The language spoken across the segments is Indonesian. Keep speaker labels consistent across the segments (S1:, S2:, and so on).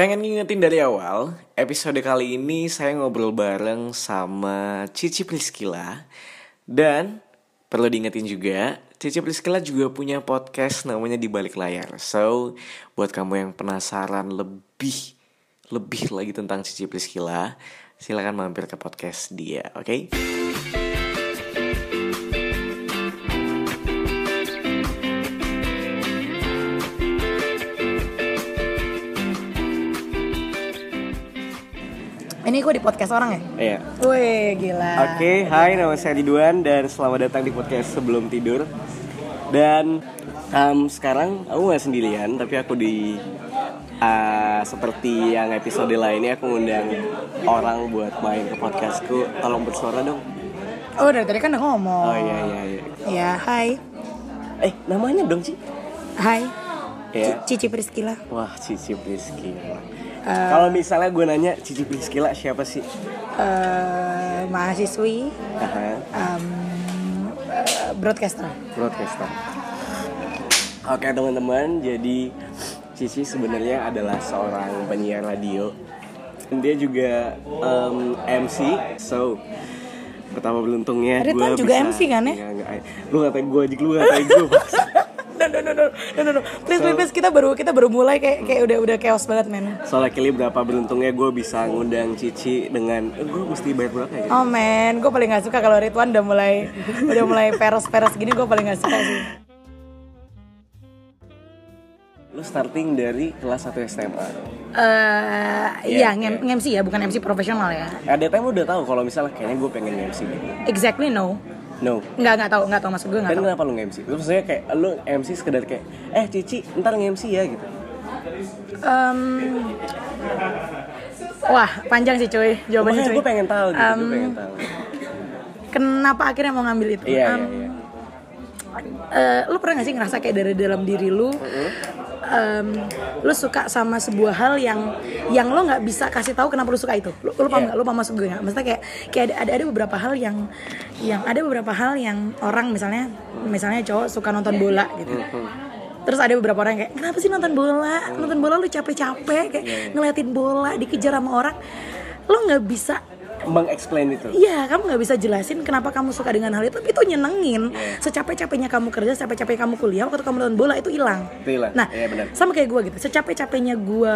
S1: Pengen ngingetin dari awal, episode kali ini saya ngobrol bareng sama Cici Priskila Dan perlu diingetin juga, Cici Priskila juga punya podcast namanya Di Balik Layar So, buat kamu yang penasaran lebih, lebih lagi tentang Cici Priskila Silahkan mampir ke podcast dia, oke? Okay?
S2: Ini gue di podcast orang ya?
S1: Iya
S2: Wih gila
S1: Oke, hai nama saya Ridwan dan selamat datang di podcast sebelum tidur. Dan um, sekarang aku nggak sendirian, tapi aku di uh, seperti yang episode lainnya aku ngundang orang buat main ke podcastku. Tolong bersuara dong.
S2: Oh dari tadi kan udah ngomong
S1: Oh iya iya iya.
S2: Ya hai
S1: Eh namanya dong Ci?
S2: Hai
S1: Ya.
S2: Cici Priskila
S1: Wah Cici Priskila.
S2: Eh.
S1: Kalau misalnya gue nanya Cici Priskila siapa sih?
S2: eh Mahasiswi
S1: Aha,
S2: em, eh, Broadcaster
S1: broadcaster. Oke teman-teman, jadi Cici sebenarnya adalah seorang penyiar radio. Dia juga um, MC, so betapa beruntungnya
S2: Ridwan
S1: gua
S2: juga
S1: bisa-
S2: MC kan ya?
S1: Enggak, enggak. Lu ngatain gue aja, lu ngatain gue.
S2: No no no no no no, no. Please please please kita baru kita baru mulai kayak kayak udah udah chaos banget men
S1: Soalnya kali berapa beruntungnya gue bisa ngundang Cici dengan eh, gue mesti bayar berapa ya?
S2: Oh men, gue paling gak suka kalau Ridwan udah mulai udah mulai peres-peres gini gue paling gak suka sih.
S1: Lu starting dari kelas 1 SMA.
S2: Eh,
S1: Iya,
S2: iya, ngem- nge-MC ya, bukan MC profesional ya.
S1: Ada time lu udah tahu kalau misalnya kayaknya gue pengen MC gitu.
S2: Exactly no.
S1: No.
S2: Nggak nggak tahu nggak tahu maksud gue nggak
S1: Dan
S2: tahu.
S1: kenapa lu nge-MC? Terus maksudnya kayak lu MC sekedar kayak eh Cici ntar nge-MC ya gitu.
S2: Em, wah panjang sih cuy jawabannya cuy.
S1: gue pengen tahu gitu, gue
S2: Em,
S1: pengen tahu.
S2: Kenapa akhirnya mau ngambil itu?
S1: Iya,
S2: Em,
S1: iya, iya.
S2: eh, lu pernah gak sih ngerasa kayak dari dalam diri lu, em, lu suka sama sebuah hal yang yang lo nggak bisa kasih tahu kenapa lu suka itu? Lu, lu paham
S1: Iya.
S2: nggak? Lu paham maksud gue nggak? Maksudnya kayak kayak ada, ada ada beberapa hal yang yang ada beberapa hal yang orang misalnya misalnya cowok suka nonton bola gitu. Terus ada beberapa orang yang kayak kenapa sih nonton bola? Nonton bola lu capek-capek kayak ngeliatin bola dikejar sama orang. Lo nggak bisa
S1: Meng-explain itu.
S2: Iya, kamu nggak bisa jelasin kenapa kamu suka dengan hal itu. Tapi itu nyenengin.
S1: Iya.
S2: Secapek-capeknya kamu kerja, secapek-capeknya kamu kuliah, waktu kamu nonton bola itu hilang.
S1: Itu hilang.
S2: Nah,
S1: Iya, benar.
S2: sama kayak gue gitu. Secapek-capeknya gue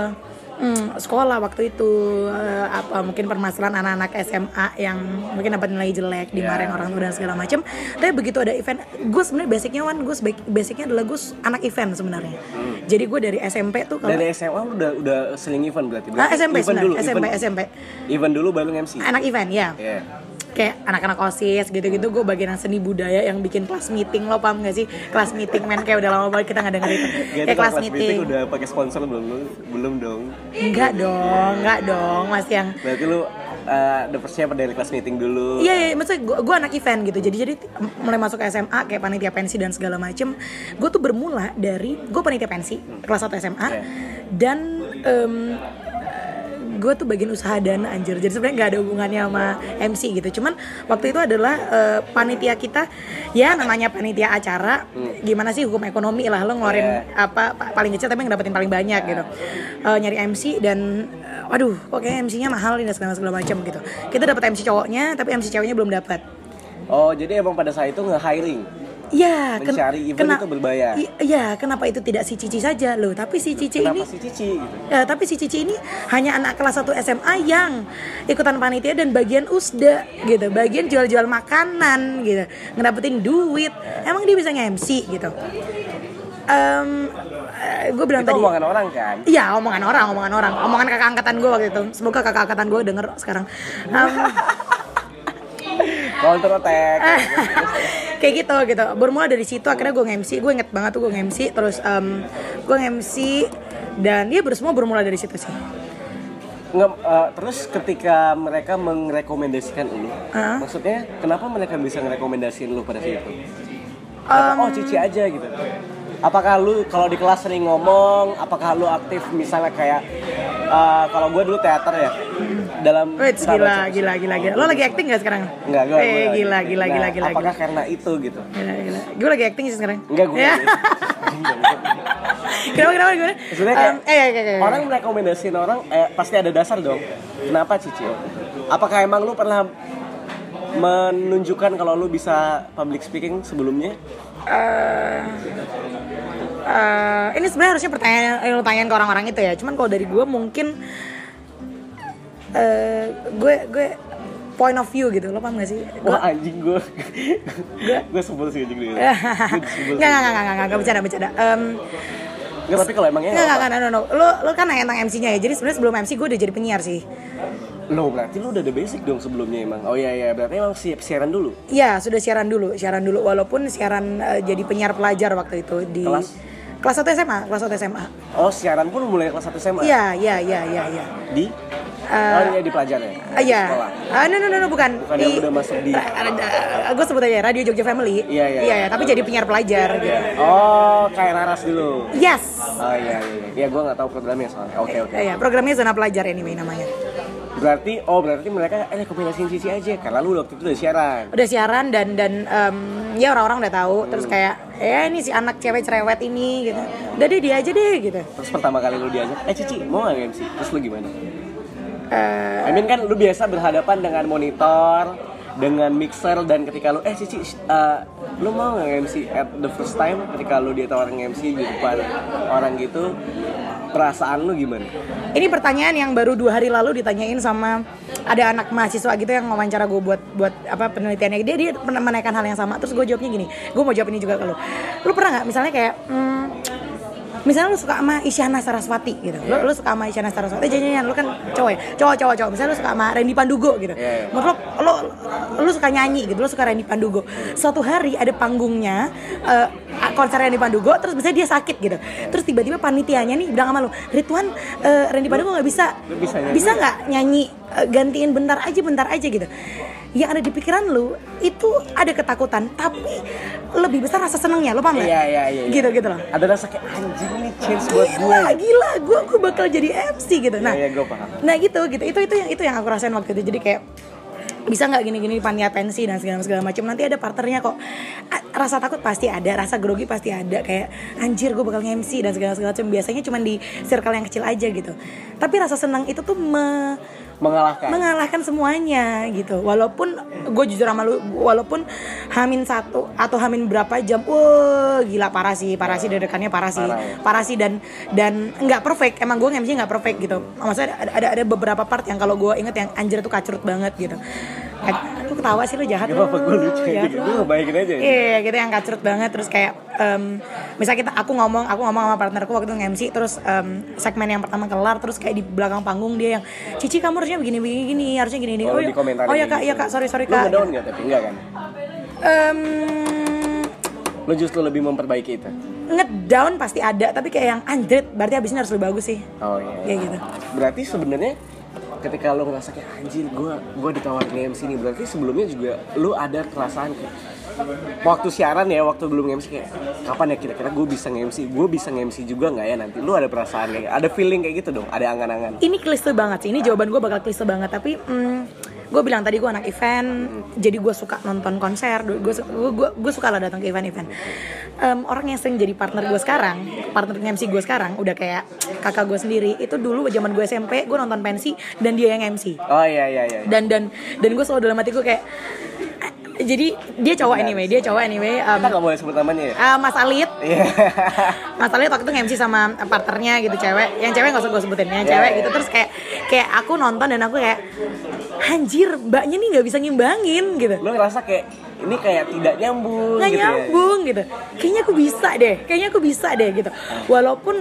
S2: hmm, sekolah waktu itu eh, apa mungkin permasalahan anak-anak SMA yang mungkin dapat nilai jelek, dimarahin
S1: Iya.
S2: orang tua dan segala macam. Tapi begitu ada event, gue sebenarnya basicnya kan gue basicnya adalah gue anak event sebenarnya. Jadi gue dari SMP tuh kalau
S1: Hmm. Dari SMA udah udah seling event berarti.
S2: Ah,
S1: Berarti
S2: SMP
S1: event dulu,
S2: SMP,
S1: event,
S2: SMP.
S1: Event dulu baru MC.
S2: Anak event ya.
S1: Iya.
S2: Kayak anak-anak osis gitu-gitu gue bagian yang seni budaya yang bikin kelas meeting lo paham gak sih kelas meeting men kayak udah lama banget kita nggak denger itu kayak kelas meeting
S1: udah pakai sponsor belum lu? Belum dong.
S2: enggak dong enggak dong mas yang
S1: Berarti lu uh, udah persiapan dari kelas meeting dulu.
S2: Iya, iya, maksudnya gue, gue anak event gitu. Jadi jadi mulai masuk ke SMA kayak panitia pensi dan segala macem. Gue tuh bermula dari gue panitia pensi kelas 1 SMA
S1: Iya.
S2: dan gue tuh bagian usaha dana anjir. Jadi sebenarnya nggak ada hubungannya sama MC gitu. Cuman waktu itu adalah eh, panitia kita ya namanya panitia acara. Gimana sih hukum ekonomi lah lo ngeluarin
S1: Iya.
S2: apa pa- paling kecil tapi ngedapetin paling banyak gitu. Eh, nyari MC dan eh, waduh kok kayak MC-nya mahal nih dan segala segala macam gitu. Kita dapat MC cowoknya tapi MC ceweknya belum dapat.
S1: Oh, jadi emang pada saat itu nge-hiring.
S2: Ken-
S1: Mencari event itu berbayar.
S2: Iya, kenapa itu tidak si Cici saja loh? Tapi si Cici
S1: Kenapa
S2: ini
S1: sih Cici gitu?
S2: Ya, tapi si Cici ini hanya anak kelas 1 SMA yang ikutan panitia dan bagian usda gitu, bagian jual-jual makanan gitu, ngedapetin duit. Emang dia bisa nge-MC gitu. gue bilang
S1: Itu
S2: tadi.
S1: omongan orang kan?
S2: Iya, omongan orang, omongan orang, omongan kakak angkatan gue waktu itu. Semoga kakak angkatan gue denger sekarang. Em,
S1: Counter attack.
S2: kayak gitu gitu bermula dari situ akhirnya gue nge-MC gue inget banget tuh gue nge-MC terus em, gue nge-MC dan ya ber- semua bermula dari situ sih
S1: Nge- uh, terus ketika mereka mengrekomendasikan lu,
S2: Hah?
S1: maksudnya kenapa mereka bisa ngerekomendasiin lu pada saat itu? Apa, oh Cici aja gitu. Apakah lu kalau di kelas sering ngomong, apakah lu aktif misalnya kayak uh, kalau gue dulu teater ya dalam
S2: Wait, gila, gila, gila, gila. Lo lagi acting gak sekarang?
S1: Enggak, gue
S2: Eh, gila, gila, gila, gila,
S1: Apakah
S2: gila.
S1: karena itu gitu?
S2: Gila, gila. Gue lagi acting sih sekarang.
S1: Enggak, gue
S2: Ya. kenapa kenapa gimana
S1: Sebenarnya kayak
S2: Em, eh, eh, eh, eh.
S1: orang merekomendasiin orang eh, pasti ada dasar dong. Kenapa Cici? Apakah emang lu pernah menunjukkan kalau lu bisa public speaking sebelumnya?
S2: Eh, ini sebenarnya harusnya pertanyaan yang lu tanyain ke orang-orang itu ya cuman kalau dari gue mungkin eh gue gue point of view gitu lo paham gak sih
S1: Wah anjing gue Gue sebel sih anjing gue
S2: Nggak, nggak, nggak, nggak, nggak, bercanda, bercanda. Em,
S1: Nggak, tapi kalau emangnya
S2: nggak, nggak, nggak, no, no, no. Lo, lo kan nanya tentang MC-nya ya. Jadi sebenarnya sebelum MC gue udah jadi penyiar sih.
S1: Lo berarti lu udah ada basic dong sebelumnya emang Oh iya iya berarti emang siap siaran dulu
S2: Iya, sudah siaran dulu, siaran dulu. Walaupun siaran eh, jadi penyiar pelajar waktu itu di
S1: Kelas?
S2: kelas 1 SMA, kelas 1 SMA.
S1: Oh siaran pun mulai kelas 1 SMA
S2: Iya, iya, iya, iya, iya.
S1: Di? oh iya di pelajar ya?
S2: Ah, Iya.
S1: Sekolah
S2: Ah, no, no, no, no, bukan.
S1: Bukan yang udah masuk di-
S2: gue sebut aja Radio Jogja Family.
S1: Iya, iya.
S2: Iya, tapi jadi penyiar pelajar gitu.
S1: Oh kayak Raras dulu
S2: Yes.
S1: Oh iya iya iya Iya gue gak tahu programnya soalnya Oke oke
S2: Iya, programnya zona pelajar anyway namanya.
S1: Berarti oh berarti mereka eh rekomendasiin Cici aja karena lu waktu itu udah siaran.
S2: udah siaran dan dan em, ya orang-orang udah tahu
S1: Hmm.
S2: terus kayak ya ini si anak cewek cerewet ini gitu udah deh dia aja deh gitu
S1: Terus pertama kali lu diajak, eh Cici mau gak MC? Terus lu gimana?
S2: Eh,
S1: I mean kan lu biasa berhadapan dengan monitor, dengan mixer dan ketika lu eh Cici eh, lu mau nggak MC at the first time ketika lu ditawarin MC di depan orang gitu perasaan lu gimana?
S2: ini pertanyaan yang baru dua hari lalu ditanyain sama ada anak mahasiswa gitu yang wawancara gue buat buat apa penelitiannya. Dia dia pernah menanyakan hal yang sama. Terus gue jawabnya gini gue mau jawab ini juga ke lu. Lu pernah nggak? Misalnya kayak hmm, misalnya lu suka sama Isyana Saraswati gitu. Lu, lu suka sama Isyana Saraswati jangan lu kan cowok ya? Cowok cowok cowok. Misalnya lu suka sama Randy Pandugo gitu.
S1: Iya, iya.
S2: menurut lo, lo lu suka nyanyi gitu lu suka Randy Pandugo. Suatu hari ada panggungnya eh, konser Randy Pandugo terus misalnya dia sakit gitu. Terus tiba-tiba panitianya nih bilang sama lu Ridwan eh, Randy Pandugo nggak bisa
S1: Lu bisa nyanyi.
S2: bisa nggak nyanyi? Eh, gantiin bentar aja bentar aja gitu. Yang ada di pikiran lu itu ada ketakutan tapi lebih besar rasa senengnya lo paham nggak?
S1: Iya iya iya. iya.
S2: gitu gitu loh.
S1: Ada rasa kayak anjing ini chance buat gue.
S2: gila gila gue gue bakal jadi MC gitu. Nah
S1: Iya iya gue paham.
S2: nah gitu gitu. Itu itu yang itu yang aku rasain waktu itu. Jadi kayak bisa nggak gini-gini panitia pensi dan segala segala macam. Nanti ada partnernya kok. Rasa takut pasti ada rasa grogi pasti ada. Kayak anjir gue bakal nge-MC dan segala segala macam. Biasanya cuma di circle yang kecil aja gitu. Tapi rasa senang itu tuh me-
S1: Mengalahkan.
S2: mengalahkan semuanya gitu walaupun gue jujur sama lu walaupun hamin satu atau hamin berapa jam wah gila parah sih parah sih dedekannya parah sih
S1: Parah ya.
S2: parah sih dan dan nggak perfect emang gue MC nggak perfect gitu maksudnya ada, ada ada beberapa part yang kalau gue inget yang anjir tuh kacrut banget gitu aku ketawa sih lu jahat
S1: apa-apa gue lucu
S2: lu.
S1: Gue ngebayangin aja.
S2: Iya gitu yang kacrut banget terus kayak em, misalnya kita aku ngomong aku ngomong sama partnerku waktu itu nge-MC terus em, segmen yang pertama kelar terus kayak di belakang panggung dia yang Cici kamu harusnya begini begini gini harusnya gini gini
S1: Oh,
S2: ya-
S1: dikomentarin
S2: oh ya kak
S1: gitu.
S2: iya kak sorry sorry
S1: Lu
S2: kak
S1: ngedown gak tapi enggak kan?
S2: Em,
S1: Lu justru lebih memperbaiki itu.
S2: ngedown pasti ada tapi kayak yang anjrit berarti abisnya harus lebih bagus sih
S1: Oh iya.
S2: kayak gitu
S1: Berarti sebenarnya ketika lu ngerasa kayak anjir gue gue ditawarin MC nih. Berarti sebelumnya juga lu ada perasaan kayak waktu siaran ya waktu belum MC kayak kapan ya kira-kira gue bisa nge-MC gue bisa nge-MC juga nggak ya nanti? Lu ada perasaan kayak ada feeling kayak gitu dong ada angan-angan.
S2: Ini klise banget sih ini jawaban gue bakal klise banget tapi gue bilang tadi gue anak event jadi gue suka nonton konser gue gue gue suka lah datang ke event-event Em, orang yang sering jadi partner gue sekarang partner MC gue sekarang udah kayak kakak gue sendiri itu dulu zaman gue SMP gue nonton pensi dan dia yang MC
S1: oh iya iya iya.
S2: Dan dan dan gue selalu dalam hati gue kayak jadi dia cowok anyway dia cowok anyway em,
S1: kita nggak boleh sebut namanya ya?
S2: eh, Mas Alit.
S1: Iya.
S2: Mas Ali waktu itu nge-MC sama partnernya gitu cewek. Yang cewek gak usah gue sebutin yang
S1: Iya,
S2: cewek
S1: iya,
S2: gitu. Terus kayak kayak aku nonton dan aku kayak anjir mbaknya nih nggak bisa ngimbangin gitu.
S1: Lu ngerasa kayak ini kayak tidak nyambung
S2: nggak
S1: gitu ya?
S2: nyambung gitu. Kayaknya aku bisa deh kayaknya aku bisa deh gitu. Walaupun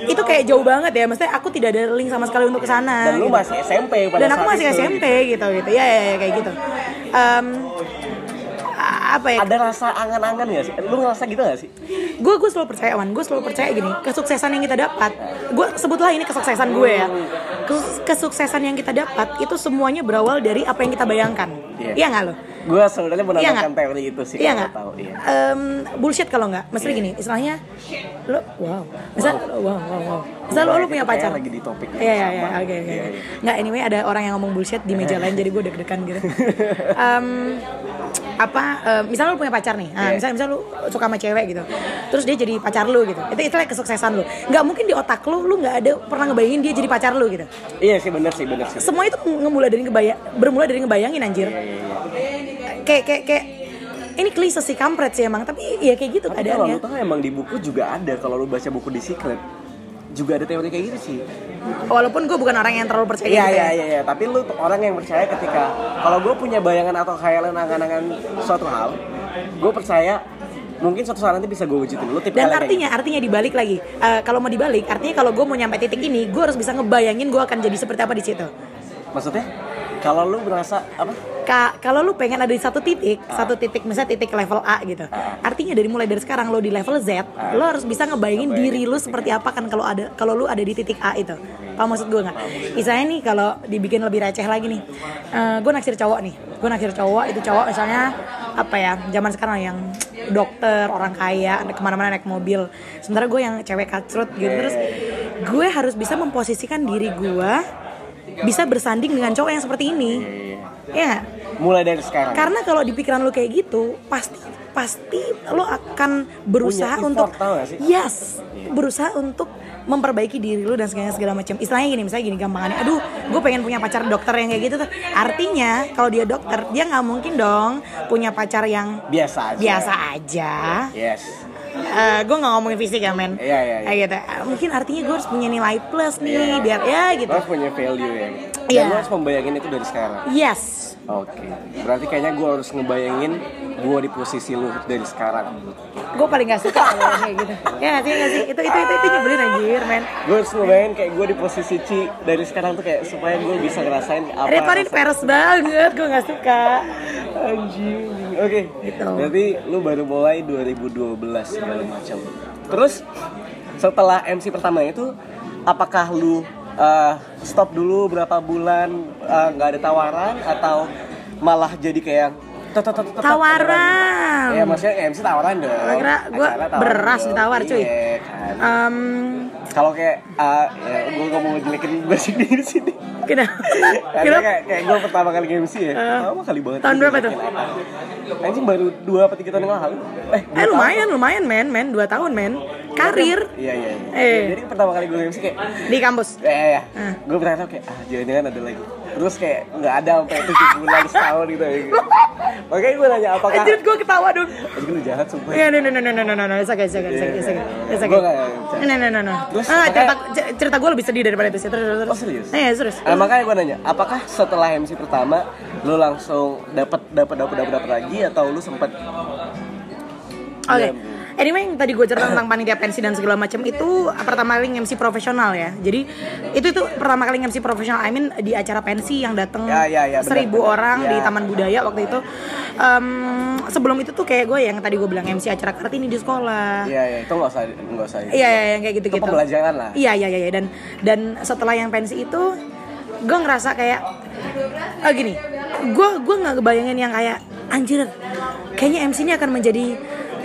S2: itu kayak jauh banget ya maksudnya aku tidak ada link sama sekali untuk ke sana
S1: dan lu
S2: gitu.
S1: masih SMP pada
S2: dan aku
S1: saat
S2: masih
S1: itu,
S2: SMP gitu. gitu ya ya, ya, kayak gitu A- apa ya
S1: ada rasa angan-angan gak sih lu ngerasa gitu gak sih
S2: gue gue selalu percaya wan gue selalu percaya gini kesuksesan yang kita dapat gue sebutlah ini kesuksesan gue ya kes- kesuksesan yang kita dapat itu semuanya berawal dari apa yang kita bayangkan.
S1: Iya.
S2: Iya nggak lo?
S1: Gue sebenarnya
S2: Iya
S1: menambahkan
S2: nggak?
S1: teori itu sih
S2: Iya nggak?
S1: tahu. Iya.
S2: Em, bullshit kalau nggak. Mesti gini, istilahnya lo wow. Misal wow wow wow. Misal lo, lo punya pacar.
S1: lagi di topik
S2: Iya iya
S1: sama.
S2: iya oke oke.
S1: Iya, iya.
S2: Nggak anyway ada orang yang ngomong bullshit di meja lain jadi gue deg-degan gitu. Em, apa em, misal lo punya pacar nih. Nah,
S1: Iya.
S2: misal misal lo suka sama cewek gitu. Terus dia jadi pacar lo gitu. Itu itu kesuksesan lo. Nggak mungkin di otak lo lo nggak ada pernah ngebayangin dia jadi pacar lo gitu.
S1: Iya sih bener sih bener sih.
S2: Semua itu ngemula dari ngebayang bermula dari ngebayangin anjir.
S1: Iya, iya, iya.
S2: Kayak kayak kayak ini klise sih kampret sih emang tapi ya kayak gitu
S1: Tapi kalau lu tahu emang di buku juga ada kalau lu baca buku di Secret juga ada teori kayak gitu sih.
S2: walaupun gue bukan orang yang terlalu percaya
S1: Iya
S2: gitu
S1: iya
S2: ya.
S1: iya iya. Tapi lu orang yang percaya ketika kalau gue punya bayangan atau khayalan angan-angan suatu hal, gue percaya mungkin suatu saat nanti bisa gue wujudin. Lu tipe
S2: dan artinya artinya dibalik lagi Eh, kalau mau dibalik artinya kalau gue mau nyampe titik ini gue harus bisa ngebayangin gue akan jadi seperti apa di situ
S1: maksudnya kalau lu merasa apa?
S2: Ka- kalau lu pengen ada di satu titik satu titik misalnya titik level A gitu.
S1: Ah.
S2: artinya dari mulai dari sekarang lo di level Z lo harus bisa ngebayangin diri lu seperti apa kan kalau ada kalau lu ada di titik A itu. Paham maksud gue nggak? Misalnya nih kalau dibikin lebih receh lagi nih. Gue naksir cowok nih. Gue naksir cowok itu cowok misalnya apa ya zaman sekarang yang dokter orang kaya ke mana-mana naik mobil. Sementara gue yang cewek cutthroat gitu. Terus gue harus bisa memposisikan diri gue bisa bersanding dengan cowok yang seperti ini ya nggak?
S1: Mulai dari sekarang.
S2: karena kalau di pikiran lu kayak gitu pasti pasti lo akan berusaha
S1: Punya
S2: untuk
S1: effort, sih?
S2: yes berusaha untuk memperbaiki diri lu dan segala segala macam istilahnya gini misalnya gini gampangannya aduh gue pengen punya pacar dokter yang kayak gitu tuh artinya kalau dia dokter dia nggak mungkin dong punya pacar yang
S1: biasa aja.
S2: biasa aja
S1: Yes.
S2: gue nggak ngomongin fisik ya men
S1: Iya, iya, iya.
S2: Kayak gitu mungkin artinya gue harus punya nilai plus nih biar ya gitu
S1: harus punya value ya. Dan
S2: Iya.
S1: lu harus membayangin itu dari sekarang.
S2: yes
S1: Oke. Berarti kayaknya gue harus ngebayangin gue di posisi lu dari sekarang.
S2: gue paling gak suka kalau kayak gitu ya nggak sih nggak sih itu itu itu, itu nyebelin anjir men
S1: Gue harus ngebayangin kayak gue di posisi Ci dari sekarang tuh kayak supaya gue bisa ngerasain apa. rasa-
S2: peres banget gue nggak suka
S1: Anjing. Oke.
S2: Gitu.
S1: Berarti lu baru mulai 2012 segala macam. Terus setelah MC pertama itu apakah lu uh, stop dulu berapa bulan uh, nggak ada tawaran atau malah jadi kayak
S2: tawaran
S1: Ya maksudnya MC tawaran dong.
S2: Kira
S1: tawaran
S2: beras ditawar, cuy.
S1: Iya kan. Kalau kayak uh, ya, gue gak mau jelekin basic di sini.
S2: kenapa
S1: kayak, kayak gue pertama kali MC ya Pertama kali banget
S2: tahun berapa tuh?
S1: Anjing baru 2 apa 3 tahun yang lalu Eh, dua
S2: eh lumayan lumayan men men dua tahun men karir
S1: Iya iya iya
S2: Eh.
S1: Jadi pertama kali gue MC kayak
S2: di kampus
S1: Ya ya ya
S2: Ah.
S1: Gue berharap kayak Ah jangan-jangan ada lagi Terus kayak nggak ada sampai 7 bulan setahun gitu ya Makanya gue nanya apakah
S2: anjir gue ketawa dong
S1: Anjing lu jahat sumpah
S2: Ya, no, no, no, no, no, no, no, no, it's okay, it's okay, it's okay, it's okay, it's okay.
S1: Gue nggak bercanda.
S2: No, no, no, no.
S1: Terus,
S2: ah, cerita, cerita gue lebih sedih daripada itu sih. Terus, terus.
S1: Oh, serius?
S2: Iya, serius.
S1: Nah, makanya gue nanya, apakah setelah MC pertama lu langsung dapat dapat dapat dapat dapat lagi atau lu sempet
S2: Oke.
S1: Iya.
S2: Anyway, yang tadi gue cerita tentang panitia pensi dan segala macam itu pertama kali MC profesional ya. Jadi itu itu pertama kali MC profesional. I mean di acara pensi yang datang
S1: Ya, ya, ya,
S2: seribu
S1: benar.
S2: orang di
S1: Ya.
S2: Taman Budaya waktu itu. Em, sebelum itu tuh kayak gue yang tadi gue bilang MC acara kartini di sekolah.
S1: Iya iya itu nggak usah nggak usah
S2: Iya, iya, yang kayak gitu-gitu.
S1: Itu pembelajaran lah.
S2: Iya, iya, iya, iya. dan dan setelah yang pensi itu gue ngerasa kayak ah gini, gue gue nggak kebayangin yang kayak anjir, kayaknya MC ini akan menjadi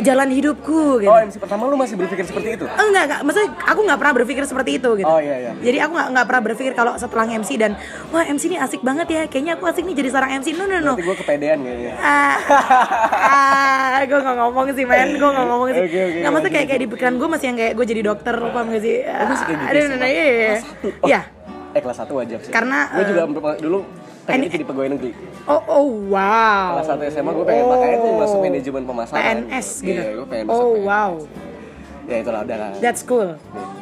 S2: jalan hidupku gitu.
S1: Oh MC pertama lu masih berpikir seperti itu?
S2: Enggak, enggak, maksudnya aku nggak pernah berpikir seperti itu gitu.
S1: Oh, iya, iya.
S2: Jadi aku nggak nggak pernah berpikir kalau setelah MC dan wah MC ini asik banget ya, kayaknya aku asik nih jadi seorang MC. No no no.
S1: Nanti gue kepedean kayaknya.
S2: Ah, ah gue gak ngomong sih men, gue gak ngomong sih.
S1: Oke, oke,
S2: Nggak maksudnya kayak kayak di pikiran gue masih yang kayak gue jadi dokter, paham gak sih?
S1: Oh, masih kayak gitu
S2: Aduh, nah,
S1: Bang?
S2: iya, iya.
S1: Satu? Oh.
S2: Iya.
S1: Eh kelas 1 wajib sih.
S2: Karena,
S1: gue juga
S2: eh,
S1: dulu pengen jadi pegawai negeri.
S2: Oh, oh wow.
S1: Kelas 1 SMA gue pengen makanya tuh masuk manajemen pemasaran.
S2: PNS gitu.
S1: Iya, gue pengen masuk
S2: oh
S1: PNS.
S2: wow,
S1: Ya itulah udah lah.
S2: that's cool. Eh, oh,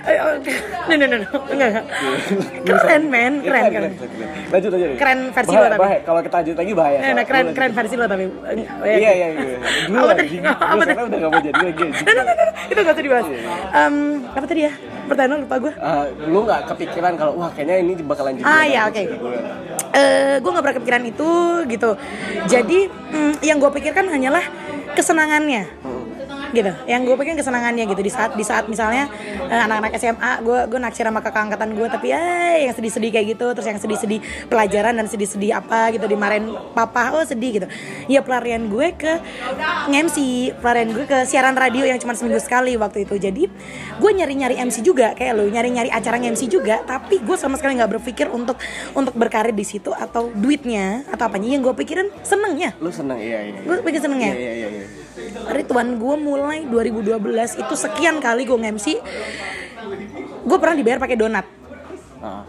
S2: No, no, no, no, enggak, enggak. Keren men,
S1: Iya,
S2: keren, keren.
S1: Lanjut aja.
S2: Keren versi lo tapi.
S1: Kalau kita lanjut lagi bahaya.
S2: Nah, nah, keren, keren versi lo tapi.
S1: Iya iya iya. Dulu
S2: Apa tadi? Apa tadi?
S1: udah gak mau jadi lagi.
S2: No, no, itu gak usah dibahas. Em, apa tadi ya? Pertanyaan lupa gue.
S1: Ah, lu nggak kepikiran kalau wah kayaknya ini bakalan jadi
S2: Ah ya oke. Eh, gue nggak pernah kepikiran itu gitu. Jadi mm, yang gue pikirkan hanyalah kesenangannya.
S1: Hmm.
S2: Gitu. Yang gue pengen kesenangannya gitu. Di saat di saat misalnya eh, anak-anak SMA gue gue naksir sama kakak angkatan gue tapi ya yang sedih-sedih kayak gitu terus yang sedih-sedih pelajaran dan sedih-sedih apa gitu dimarahin papa oh sedih gitu. Ya pelarian gue ke MC pelarian gue ke siaran radio yang cuma seminggu sekali waktu itu. Jadi gue nyari-nyari MC juga kayak lo nyari-nyari acara MC juga tapi gue sama sekali nggak berpikir untuk untuk berkarir di situ atau duitnya atau apanya. Yang gue pikirin senengnya.
S1: Lu seneng iya iya.
S2: gue pikir senengnya.
S1: Iya iya iya.
S2: Rituan gue mulai 2012 itu sekian kali gue nge-MC Gue pernah dibayar pakai donat.
S1: Ah.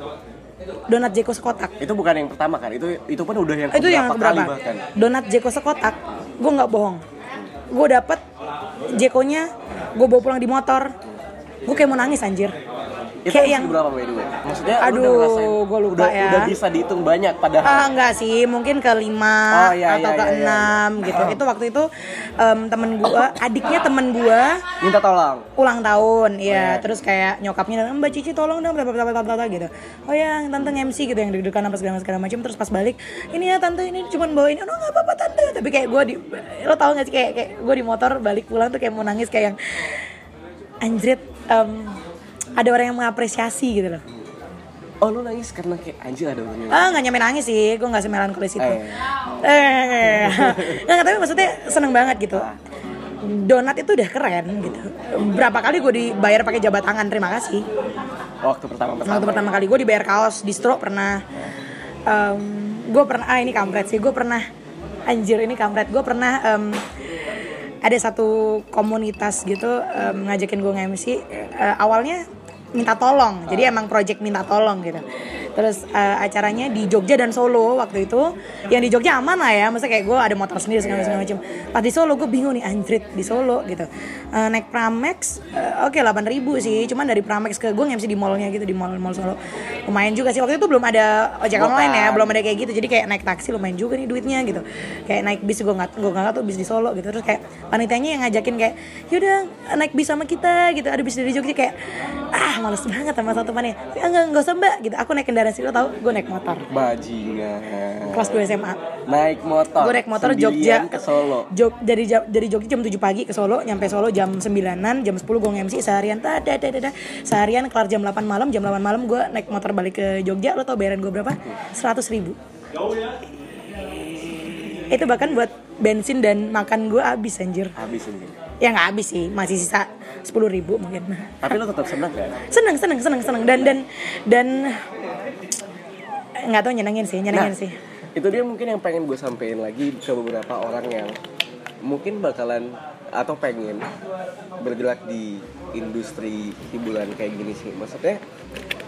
S2: Donat Jeko sekotak.
S1: Itu bukan yang pertama kan? Itu itu pun udah yang
S2: Itu yang
S1: keberapa kali bahkan.
S2: Donat Jeko sekotak Gue nggak bohong. Gue dapet Jekonya Gue bawa pulang di motor. Gue kayak mau nangis anjir
S1: Itu
S2: Kayak
S1: yang berapa by the way? Maksudnya
S2: Aduh,
S1: udah ngerasain
S2: gua lupa
S1: udah,
S2: ya.
S1: udah bisa dihitung banyak padahal.
S2: Ah enggak sih, mungkin ke lima
S1: Oh, iya,
S2: atau
S1: iya,
S2: ke
S1: iya, iya.
S2: enam gitu. Itu waktu itu em, temen gua, adiknya temen gua
S1: Minta tolong.
S2: ulang tahun,
S1: Iya.
S2: ya. Terus kayak nyokapnya datang, Mbak Cici tolong dong, bla bla bla bla bla bla," gitu. Oh ya, tante MC gitu yang deg-degan apa segala segala macam. Terus pas balik, ini ya tante ini cuma bawa ini, oh nggak apa-apa tante. Tapi kayak gua di, lo tau gak sih kayak kayak gua di motor balik pulang tuh kayak mau nangis kayak yang anjrit. em, ada orang yang mengapresiasi gitu loh.
S1: Oh lu nangis karena kayak anjir ada orang yang
S2: Ah nggak nyampe nangis sih, gue nggak semelankolis itu.
S1: Eh.
S2: Eh, nggak tapi maksudnya seneng banget gitu. Donat itu udah keren gitu. Berapa kali gue dibayar pakai jabat tangan, terima kasih.
S1: waktu pertama pertama.
S2: Waktu pertama kali gue dibayar kaos, distro pernah. gue pernah, ah ini kampret sih, gue pernah. Anjir ini kampret, gue pernah em, ada satu komunitas gitu em, ngajakin gue nge-MC. Eh, awalnya minta tolong, jadi emang project minta tolong gitu. Terus eh, acaranya di Jogja dan Solo waktu itu. Yang di Jogja aman lah ya, maksudnya kayak gue ada motor sendiri segala segala macam. Pas di Solo gue bingung nih anjrit di Solo gitu. Eh, naik Pramex, eh, oke 8.000 sih, cuman dari Pramex ke gue nge-MC di mallnya gitu di mall mall Solo. Lumayan juga sih waktu itu belum ada ojek online ya, belum ada kayak gitu. Jadi kayak naik taksi lumayan juga nih duitnya gitu. Kayak naik bis gue nggak gue nggak tuh bis di Solo gitu. Terus kayak panitianya yang ngajakin kayak yaudah naik bis sama kita gitu. Ada bis dari Jogja kayak ah males banget sama satu temannya. Enggak enggak usah mbak gitu. Aku naik kendaraan sih lo tau gue naik motor.
S1: Bajingan.
S2: Kelas 2 SMA.
S1: Naik motor.
S2: Gue naik motor Jogja
S1: ke Solo.
S2: Jog, dari dari Jogja jam 7 pagi ke Solo, nyampe Solo jam 9-an, jam 10 gue nge-MC seharian tada tada tada. Seharian kelar jam 8 malam, jam 8 malam gue naik motor balik ke Jogja. Lo tau bayaran gue berapa? 100 ribu. Itu bahkan buat bensin dan makan gue habis anjir.
S1: Habis ini.
S2: Ya nggak habis sih, masih sisa 10 ribu mungkin.
S1: Tapi lu tetap senang kan?
S2: Seneng, seneng, seneng, seneng. Dan dan dan nggak tau nyenengin sih, nyenengin sih.
S1: itu dia mungkin yang pengen gue sampein lagi ke beberapa orang yang mungkin bakalan atau pengen bergerak di industri hiburan kayak gini sih maksudnya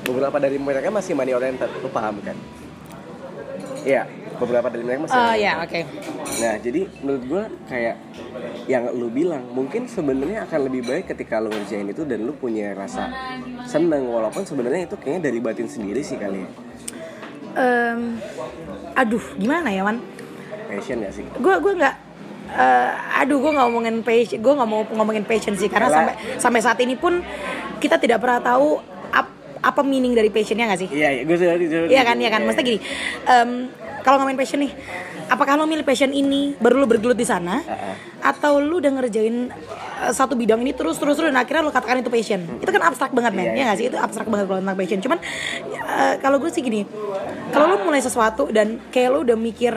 S1: beberapa dari mereka masih money oriented lu paham kan Iya, beberapa dari mereka masih
S2: Oh
S1: money
S2: ya, oke.
S1: Nah, jadi menurut gue kayak yang lu bilang, mungkin sebenarnya akan lebih baik ketika lu ngerjain itu dan lu punya rasa seneng walaupun sebenarnya itu kayaknya dari batin sendiri sih kali ya.
S2: Em, aduh, gimana ya, Wan?
S1: Passion gak sih?
S2: gue gue nggak eh, aduh gue nggak ngomongin passion gue nggak mau ngomongin passion sih karena
S1: Yalah.
S2: sampai sampai saat ini pun kita tidak pernah tahu ap- apa meaning dari passionnya nggak sih
S1: Iya, iya, gue sudah
S2: Iya kan, iya kan. Maksudnya gini, em, kalau ngomongin passion nih, apakah lo milih passion ini baru lo bergelut di sana,
S1: Heeh.
S2: atau lo udah ngerjain eh, satu bidang ini terus terus terus dan akhirnya lo katakan itu passion? Itu kan abstrak banget men,
S1: Iya,
S2: ya nggak sih? Itu abstrak banget kalau tentang passion. Cuman eh, kalau gue sih gini, kalau lo mulai sesuatu dan kayak lo udah mikir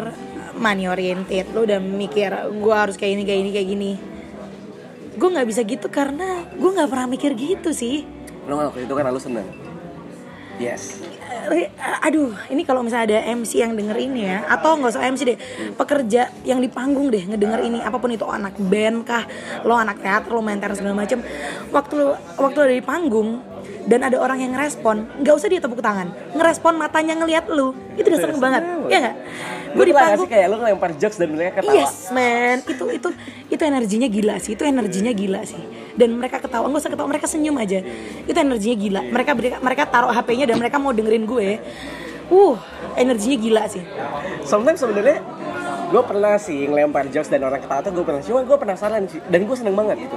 S2: money oriented, lo udah mikir gue harus kayak ini kayak ini kayak gini, gue nggak bisa gitu karena gue nggak pernah mikir gitu sih.
S1: Lo ngelakuin itu kan lu seneng. Yes.
S2: Aduh ini kalau misalnya ada MC yang denger ini ya atau nggak usah MC deh pekerja yang di panggung deh ngedenger ini apa pun itu anak band kah lo anak teater lo main teater segala macem waktu lo waktu lo ada di panggung dan ada orang yang ngerespon nggak usah dia tepuk tangan ngerespon matanya ngelihat lu itu udah seneng banget ya nggak gue di panggung
S1: kayak lu ngelempar jokes dan mereka ketawa.
S2: Yes man, itu itu itu energinya gila sih, itu energinya gila sih. Dan mereka ketawa, nggak usah ketawa, mereka senyum aja. Itu energinya gila. Mereka mereka taruh HP-nya dan mereka mau dengerin gue. Uh, energinya gila sih.
S1: Sometimes sebenarnya gue pernah sih ngelempar jokes dan orang ketawa tuh gue pernah cuma gue penasaran sih dan gue seneng banget gitu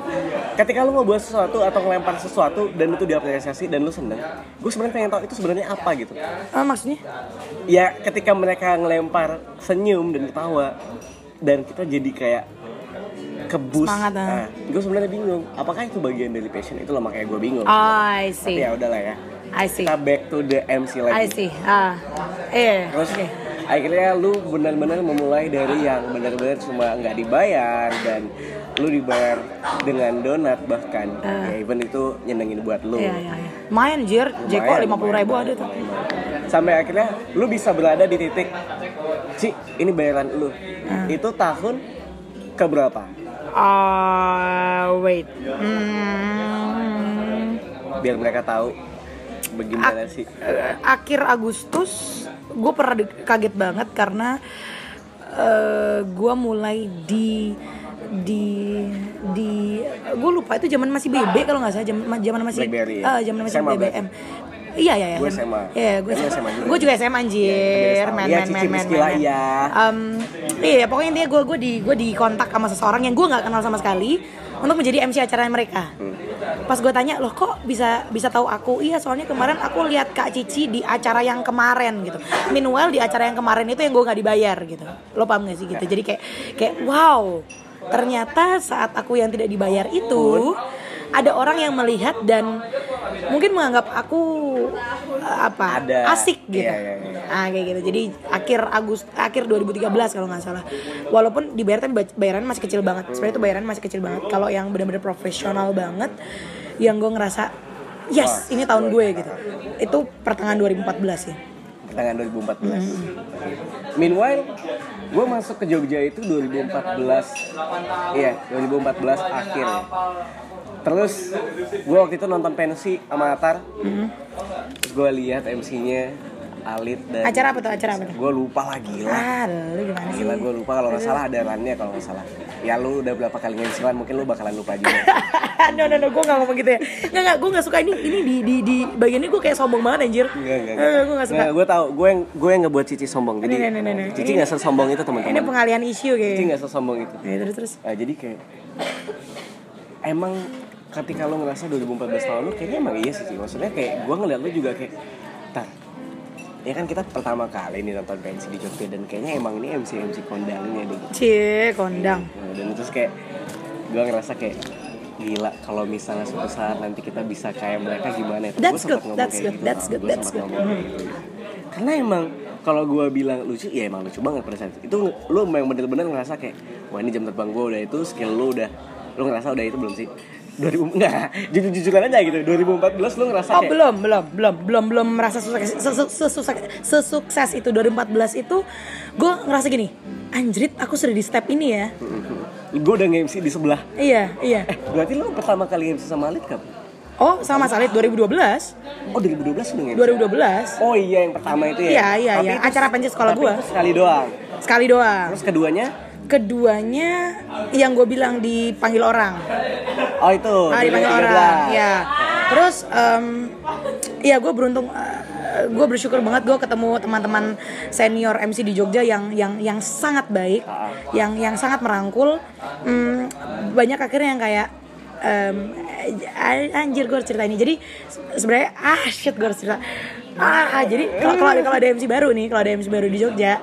S1: ketika lu ngebuat sesuatu atau ngelempar sesuatu dan itu diapresiasi dan lu seneng gue sebenarnya pengen tahu itu sebenarnya apa gitu
S2: Ah, maksudnya?
S1: ya ketika mereka ngelempar senyum dan ketawa dan kita jadi kayak kebus.
S2: Semangat, ah.
S1: Nah, gue sebenarnya bingung, apakah itu bagian dari passion? Itu loh makanya gue bingung.
S2: I
S1: Tapi
S2: see.
S1: ya udahlah ya.
S2: I see.
S1: Kita back to the MC
S2: I
S1: lagi.
S2: see. Ah. Eh.
S1: Terus
S2: Oke.
S1: akhirnya lu benar-benar memulai dari yang benar-benar cuma nggak dibayar dan lu dibayar dengan donat bahkan. Ya even itu nyenengin buat lu.
S2: Iya, iya, iya. Main jir, Jeko lima puluh ribu ada tuh.
S1: Sampai akhirnya lu bisa berada di titik Ci, ini bayaran lu.
S2: Ah.
S1: Itu tahun ke berapa?
S2: Ah, wait. Hmm,
S1: Biar mereka tahu bagaimana sih.
S2: eh, akhir Agustus gue pernah kaget banget karena eh gue mulai di di di gue lupa itu zaman masih BB kalau nggak salah zaman zaman masih
S1: Blackberry ya?
S2: ah, zaman masih
S1: SMA
S2: BBM iya iya iya
S1: Gue SMA.
S2: iya gue
S1: Lu SMA juga?
S2: gue juga SMA anjir men
S1: Iya,
S2: men men men men.
S1: iya.
S2: Em, iya pokoknya intinya gue gue di gue di kontak sama seseorang yang gue nggak kenal sama sekali untuk menjadi MC acara mereka.
S1: Hmm.
S2: pas gue tanya loh kok bisa bisa tahu aku? Iya soalnya kemarin aku lihat kak Cici di acara yang kemarin gitu. Meanwhile di acara yang kemarin itu yang gue nggak dibayar gitu. Lo paham gak sih gitu? Jadi kayak kayak wow ternyata saat aku yang tidak dibayar itu ada orang yang melihat dan mungkin menganggap aku eh, apa
S1: Ada.
S2: asik gitu
S1: Iya, iya, iya.
S2: ah kayak gitu jadi akhir Agus akhir 2013 kalau nggak salah walaupun dibayar tapi ba- bayaran masih kecil banget sebenarnya itu bayaran masih kecil banget kalau yang benar-benar profesional banget yang gue ngerasa yes ini tahun gue gitu itu pertengahan 2014 ya
S1: Pertengahan 2014. Meanwhile, gue masuk ke Jogja itu 2014. Iya, 2014 akhir. ya. Terus gue waktu itu nonton pensi sama Atar. Terus gue lihat MC-nya Alit dan
S2: acara apa tuh acara apa tuh
S1: gue lupa lah gila.
S2: ah lu gimana sih
S1: Gila gue lupa kalau nggak salah ada rannya kalau nggak salah. Ya lu udah berapa kali MC lan mungkin lu bakalan lupa juga.
S2: no no no gue gak ngomong gitu ya nggak nggak gue nggak suka ini ini di di di bagian ini gue kayak sombong banget anjir
S1: enggak,
S2: Nggak, gue nggak suka
S1: gue tahu, gue yang gue yang ngebuat Cici sombong. Jadi
S2: Nih, nih, nih.
S1: Cici
S2: Ini-
S1: nggak sesombong itu
S2: ini
S1: teman-teman.
S2: pengalian isu
S1: Cici
S2: kayaknya
S1: nggak sesombong itu.
S2: ya, terus terus
S1: Nah, jadi kayak emang ketika lo ngerasa 2014 tahun lu kayaknya emang iya sih maksudnya kayak gue ngeliat lu juga kayak tar ya kan kita pertama kali nih nonton pensi di Jogja dan kayaknya emang ini MC MC kondangnya deh gitu.
S2: cie kondang
S1: Nah, dan terus kayak gue ngerasa kayak gila kalau misalnya suatu saat nanti kita bisa kayak mereka gimana ya
S2: That's good,
S1: ngomong
S2: that's good,
S1: gitu,
S2: that's good, that's good.
S1: gitu. karena emang kalau gue bilang lucu ya emang lucu banget pada saat itu itu lu memang bener-bener ngerasa kayak wah ini jam terbang gue udah itu skill lu udah lu ngerasa udah itu belum sih 2000 enggak jujur jujuran aja gitu. 2014 lu ngerasa
S2: Oh
S1: kayak
S2: belum belum belum belum belum merasa sukses sesu- sesukses sesukses itu 2014 itu gue ngerasa gini anjrit aku sudah di step ini ya.
S1: Gue udah nge-MC di sebelah.
S2: Iya iya.
S1: Eh berarti lu pertama kali MC sama Alit kapan?
S2: oh sama Salit 2012
S1: Oh 2012 lu nge-MC?
S2: 2012
S1: Oh iya yang pertama itu ya?
S2: Iya, iya,
S1: Tapi
S2: iya.
S1: itu-
S2: Acara pensi sekolah
S1: itu sekali doang.
S2: Sekali doang.
S1: Terus keduanya?
S2: keduanya yang gue bilang dipanggil orang
S1: Oh itu
S2: ah dipanggil
S1: 2013.
S2: orang ya terus em, ya gue beruntung gue bersyukur banget gue ketemu teman-teman senior MC di Jogja yang yang yang sangat baik yang yang sangat merangkul. Hmm, banyak akhirnya yang kayak a- anjir gue harus cerita ini. Jadi se- sebenarnya ah shit gue harus cerita. Ah jadi kalau kalau ada MC baru nih kalau ada MC baru di Jogja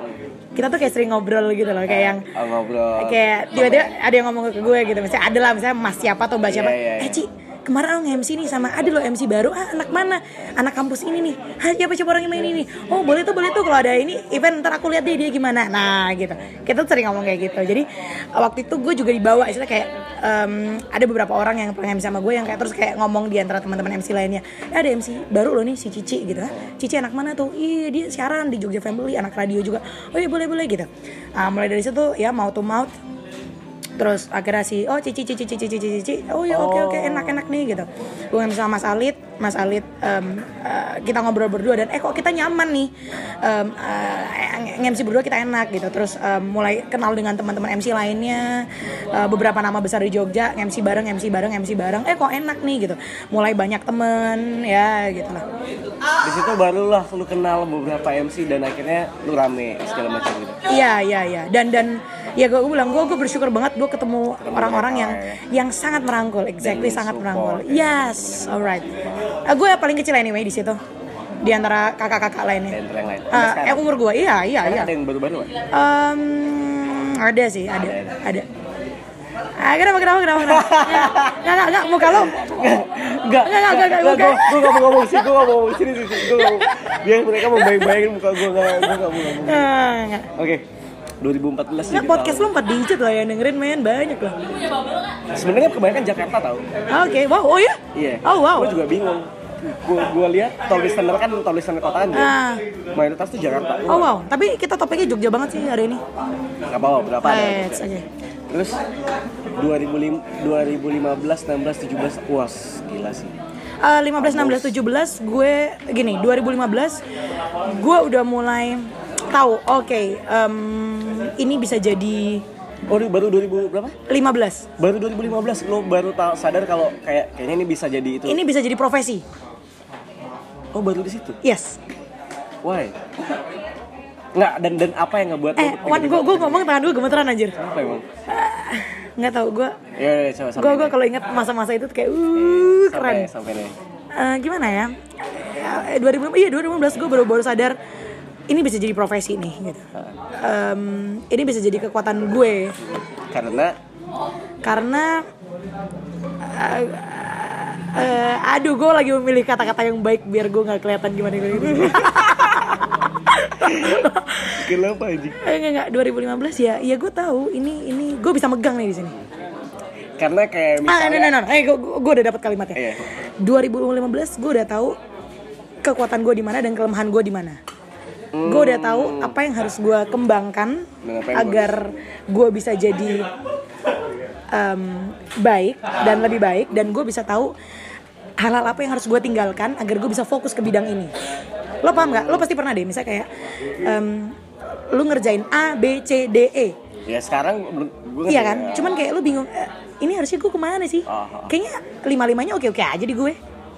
S2: kita tuh kayak sering ngobrol gitu loh kayak yang
S1: ngobrol
S2: kayak tiba-tiba ada yang ngomong ke gue gitu misalnya ada lah misalnya mas siapa atau mbak siapa
S1: Iya, iya, iya.
S2: eh Ci kemarin lo nge-MC nih sama ada lo MC baru. Ah anak mana? Anak kampus ini nih. Ah siapa siapa orang yang main ini. Oh boleh tuh boleh tuh kalau ada ini event ntar aku lihat deh dia gimana. Nah gitu. Kita tuh sering ngomong kayak gitu. Jadi waktu itu gue juga dibawa istilah kayak em, ada beberapa orang yang pernah MC sama gue yang kayak terus kayak ngomong di antara teman-teman MC lainnya. Eh, ada MC baru lo nih si Cici gitu. Kan Cici anak mana tuh? Iya dia siaran di Jogja Family anak radio juga. Oh iya boleh boleh gitu. Ah, mulai dari situ ya mouth to mouth terus akhirnya si oh cici cici cici cici cici oh ya oke oke enak enak nih gitu. Gue sama Mas Alit Mas Alit em, eh, kita ngobrol berdua dan eh kok kita nyaman nih? Em, eh, nge-MC berdua kita enak gitu. Terus em, mulai kenal dengan teman-teman MC lainnya. Eh, beberapa nama besar di Jogja MC bareng MC bareng MC bareng. Eh kok enak nih gitu. Mulai banyak temen ya gitu lah.
S1: Di situ barulah lu kenal beberapa MC dan akhirnya lu rame segala macam gitu.
S2: Iya iya iya. Dan dan ya gue bilang gue gue bersyukur banget gue ketemu orang-orang yang yang sangat merangkul exactly sangat merangkul
S1: ya.
S2: yes alright uh, gue yang paling kecil anyway di situ di antara kakak-kakak lainnya
S1: yang lain
S2: Uh, eh umur gue iya iya
S1: Sekarang
S2: iya
S1: ada yang baru-baru?
S2: Em, ada sih ada
S1: Ada,
S2: ada Ah, kenapa kenapa kenapa? Enggak enggak enggak muka lo.
S1: Enggak,
S2: Enggak, enggak, enggak, enggak,
S1: gue
S2: enggak.
S1: gue gak mau ngomong sih, gue gak mau ngomong sini sini, gue gak mau. Biar mereka mau bayang-bayangin muka gue, gak, gue gak mau ngomong.
S2: Ah, enggak.
S1: Oke, 2014
S2: Nggak,
S1: jadi
S2: podcast
S1: tahun.
S2: lu 4 digit lah yang dengerin men banyak lah.
S1: Sebenarnya kebanyakan Jakarta tau.
S2: Oke, wow, oh ya?
S1: Iya.
S2: Oh wow.
S1: Gue juga bingung. Gue gue lihat top listener kan top listener kota aja.
S2: Ah.
S1: Mayoritas tuh Jakarta.
S2: Oh wow, tapi kita topiknya Jogja banget sih hari ini.
S1: Gak apa berapa.
S2: Let's aja.
S1: Terus 2005, 2015, 16, 17, wah gila sih.
S2: Eh, 15, 16, 17 gue gini 2015 gue udah mulai tahu oke em, ini bisa jadi
S1: Oh baru 2000 berapa?
S2: 15
S1: Baru 2015 lo baru tahu sadar kalau kayak kayaknya ini bisa jadi itu.
S2: ini bisa jadi profesi
S1: Oh baru di situ.
S2: yes
S1: Why? Nggak dan dan apa yang ngebuat
S2: eh
S1: lo
S2: Wan gue gue ngomong tangan gue gemeteran anjir
S1: apa emang?
S2: nggak tahu gue
S1: Ya, ya coba sampai.
S2: gue gue kalau ingat masa-masa itu kayak uh
S1: sampai
S2: keren
S1: sampai nih.
S2: Eh, gimana ya Eh, 2015 iya 2015 gue baru baru sadar ini bisa jadi profesi nih gitu. Em, ini bisa jadi kekuatan gue.
S1: Karena?
S2: Karena eh, eh, aduh gue lagi memilih kata-kata yang baik biar gue nggak kelihatan gimana gitu
S1: kenapa aja?
S2: eh, enggak enggak 2015 ya ya gue tahu ini ini gue bisa megang nih di sini.
S1: Karena kayak
S2: ah no no no eh gue gue udah dapat kalimatnya.
S1: Iya.
S2: 2015 gue udah tahu kekuatan gue di mana dan kelemahan gue di mana gue udah tahu apa yang harus gue kembangkan agar gue bisa jadi em, baik dan lebih baik dan gue bisa tahu hal-hal apa yang harus gue tinggalkan agar gue bisa fokus ke bidang ini lo paham nggak lo pasti pernah deh misalnya kayak em, lu ngerjain A B C D E
S1: ya sekarang gue
S2: Iya kan? Cuman kayak lu bingung, eh, ini harusnya gue ke mana sih?
S1: Ah.
S2: Kayaknya lima-limanya oke-oke aja di gue.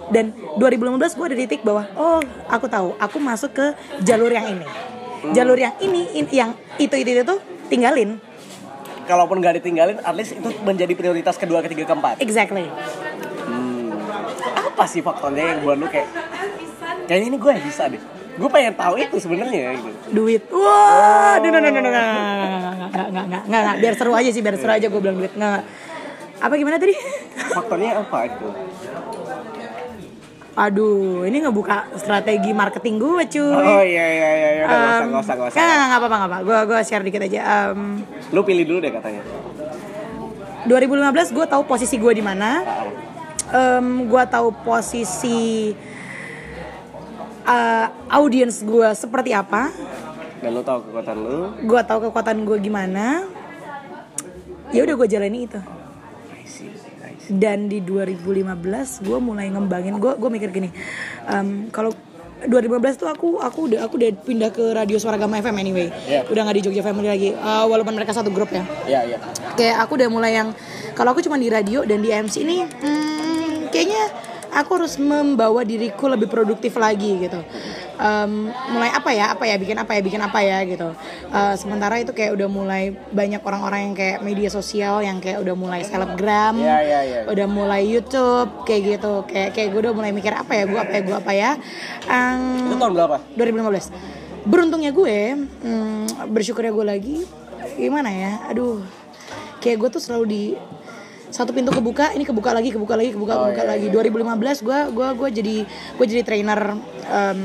S2: Dan 2015 gue ada di titik bahwa, oh aku tahu, aku masuk ke jalur yang ini. Jalur yang ini, in- yang itu-itu itu tinggalin.
S1: kalaupun gak ditinggalin, at least itu menjadi prioritas kedua, ketiga, keempat.
S2: Exactly.
S1: Apa sih faktornya yang buat lu kayak kayaknya ini gue bisa deh. Gue pengen tahu itu sebenarnya gitu.
S2: Duit. Wah, no, no, no, no, no, nggak, nggak, nggak, nggak, nggak, nggak, nggak, biar seru aja sih, biar seru aja gue bilang duit. Nggak, nggak. Apa gimana tadi?
S1: Faktornya apa itu?
S2: Aduh, ini ngebuka strategi marketing gue cuy.
S1: Oh iya iya iya, iya. udah nggak usah nggak usah nggak usah.
S2: Nggak apa-apa, nggak apa. Gue gue share dikit aja. Em,
S1: Lu pilih dulu deh katanya.
S2: 2015 gue tahu posisi gue di mana. Em, gue tahu posisi eh, audience gue seperti apa.
S1: Dan lu tahu kekuatan lu.
S2: Gue tahu kekuatan gue gimana. Ya udah gue jalani itu. Dan di 2015 gue mulai ngembangin. Gue gue mikir gini. em, kalau 2015 tuh aku aku udah aku udah pindah ke radio Suara Gama FM anyway.
S1: Iya.
S2: Udah nggak di Jogja Family lagi. Eh, walaupun mereka satu grup ya.
S1: Iya iya.
S2: kayak aku udah mulai yang kalau aku cuma di radio dan di MC ini hmm, kayaknya aku harus membawa diriku lebih produktif lagi gitu Em, mulai apa ya apa ya bikin apa ya bikin apa ya gitu. Eh, sementara itu kayak udah mulai banyak orang-orang yang kayak media sosial yang kayak udah mulai selebgram
S1: Iya, iya, iya.
S2: udah mulai YouTube kayak gitu. Kayak kayak gue udah mulai mikir apa ya gue apa ya gue apa ya. Em,
S1: Itu tahun berapa?
S2: 2015 beruntungnya gue hmm, bersyukurnya gue lagi gimana ya aduh. Kayak gue tuh selalu di satu pintu kebuka ini kebuka lagi kebuka lagi kebuka
S1: Oh,
S2: kebuka
S1: iya,
S2: lagi. 2015 gue gue gue jadi gue jadi trainer em,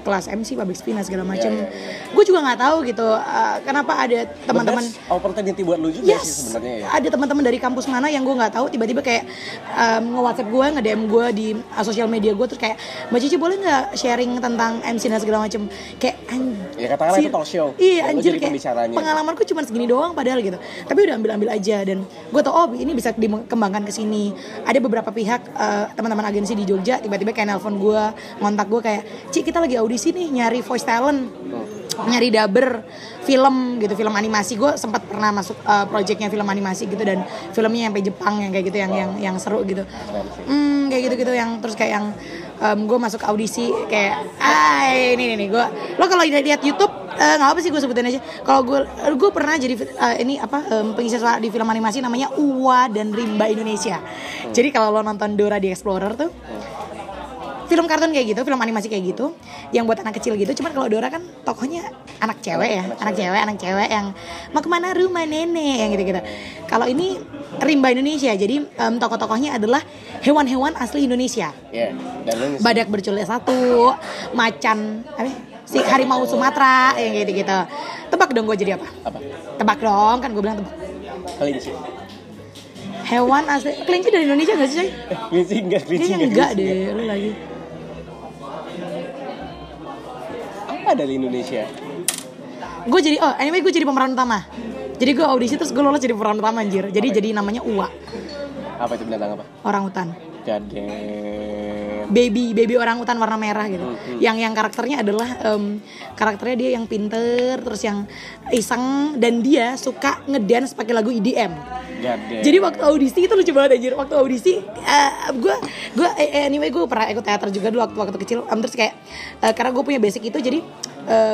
S2: kelas MC public speaking segala macam
S1: Iya,
S2: gue juga nggak tahu gitu eh, kenapa ada teman-teman
S1: opportunity buat lu juga
S2: Yes,
S1: sih sebenarnya ya.
S2: ada teman-teman dari kampus mana yang gue nggak tahu tiba-tiba kayak um, nge-WhatsApp gue, nge-DM gue di uh, sosial media gue terus kayak Mbak Cici boleh nggak sharing tentang MC dan segala macam kayak anjir.
S1: Ya, katakanlah itu talk show.
S2: Iya anjir kayak pengalamanku cuma segini doang padahal gitu. Tapi udah ambil-ambil aja dan gue tau oh ini bisa dikembangkan ke sini. Ada beberapa pihak uh, teman-teman agensi di Jogja tiba-tiba kayak nelpon gue, ngontak gue kayak Ci kita lagi audisi nih nyari voice talent nyari dubber film gitu film animasi. Gue sempat pernah masuk uh, projectnya film animasi gitu dan filmnya sampai Jepang yang kayak gitu yang yang yang seru gitu. Hmm, kayak gitu gitu yang terus kayak yang gue masuk audisi kayak ah ini ini, gue lo kalau lihat YouTube eh, nggak apa sih gue sebutin aja. Kalau gue gue pernah jadi eh, ini apa em, pengisi suara di film animasi namanya Uwa dan Rimba Indonesia. Jadi kalau lo nonton Dora the Explorer tuh film kartun kayak gitu, film animasi kayak gitu, yang buat anak kecil gitu. Cuman kalau Dora kan tokohnya anak cewek ya, anak cewek, anak cewek yang mau ke mana rumah nenek yang gitu-gitu. Kalau ini rimba Indonesia, jadi em, tokoh-tokohnya adalah hewan-hewan asli Indonesia.
S1: Ya, dan ngisi-
S2: Badak berculik satu, macan, apa? Si harimau Sumatera yang gitu-gitu. Tebak dong gue jadi apa?
S1: apa?
S2: Tebak dong, kan gue bilang tebak.
S1: Kelinci.
S2: Hewan asli kelinci dari Indonesia gak sih, coy?
S1: Eh, kelinci enggak, kelinci
S2: enggak
S1: kelinci
S2: deh, lu lagi.
S1: Apa dari Indonesia?
S2: Gue jadi oh anyway gue jadi pemeran utama. Jadi gue audisi terus gue lolos jadi pemeran utama anjir. Jadi jadi namanya Uwa,
S1: Apa itu binatang apa?
S2: orang hutan.
S1: Gadem.
S2: Baby baby orang hutan warna merah gitu.
S1: Hmm,
S2: Yang yang karakternya adalah em, karakternya dia yang pinter terus yang iseng dan dia suka ngedance pakai lagu E EDM. Jadi waktu audisi itu lucu banget anjir. Waktu audisi gue gue anyway gue pernah ikut teater juga dulu waktu waktu kecil. Em, terus kayak eh, karena gue punya basic itu jadi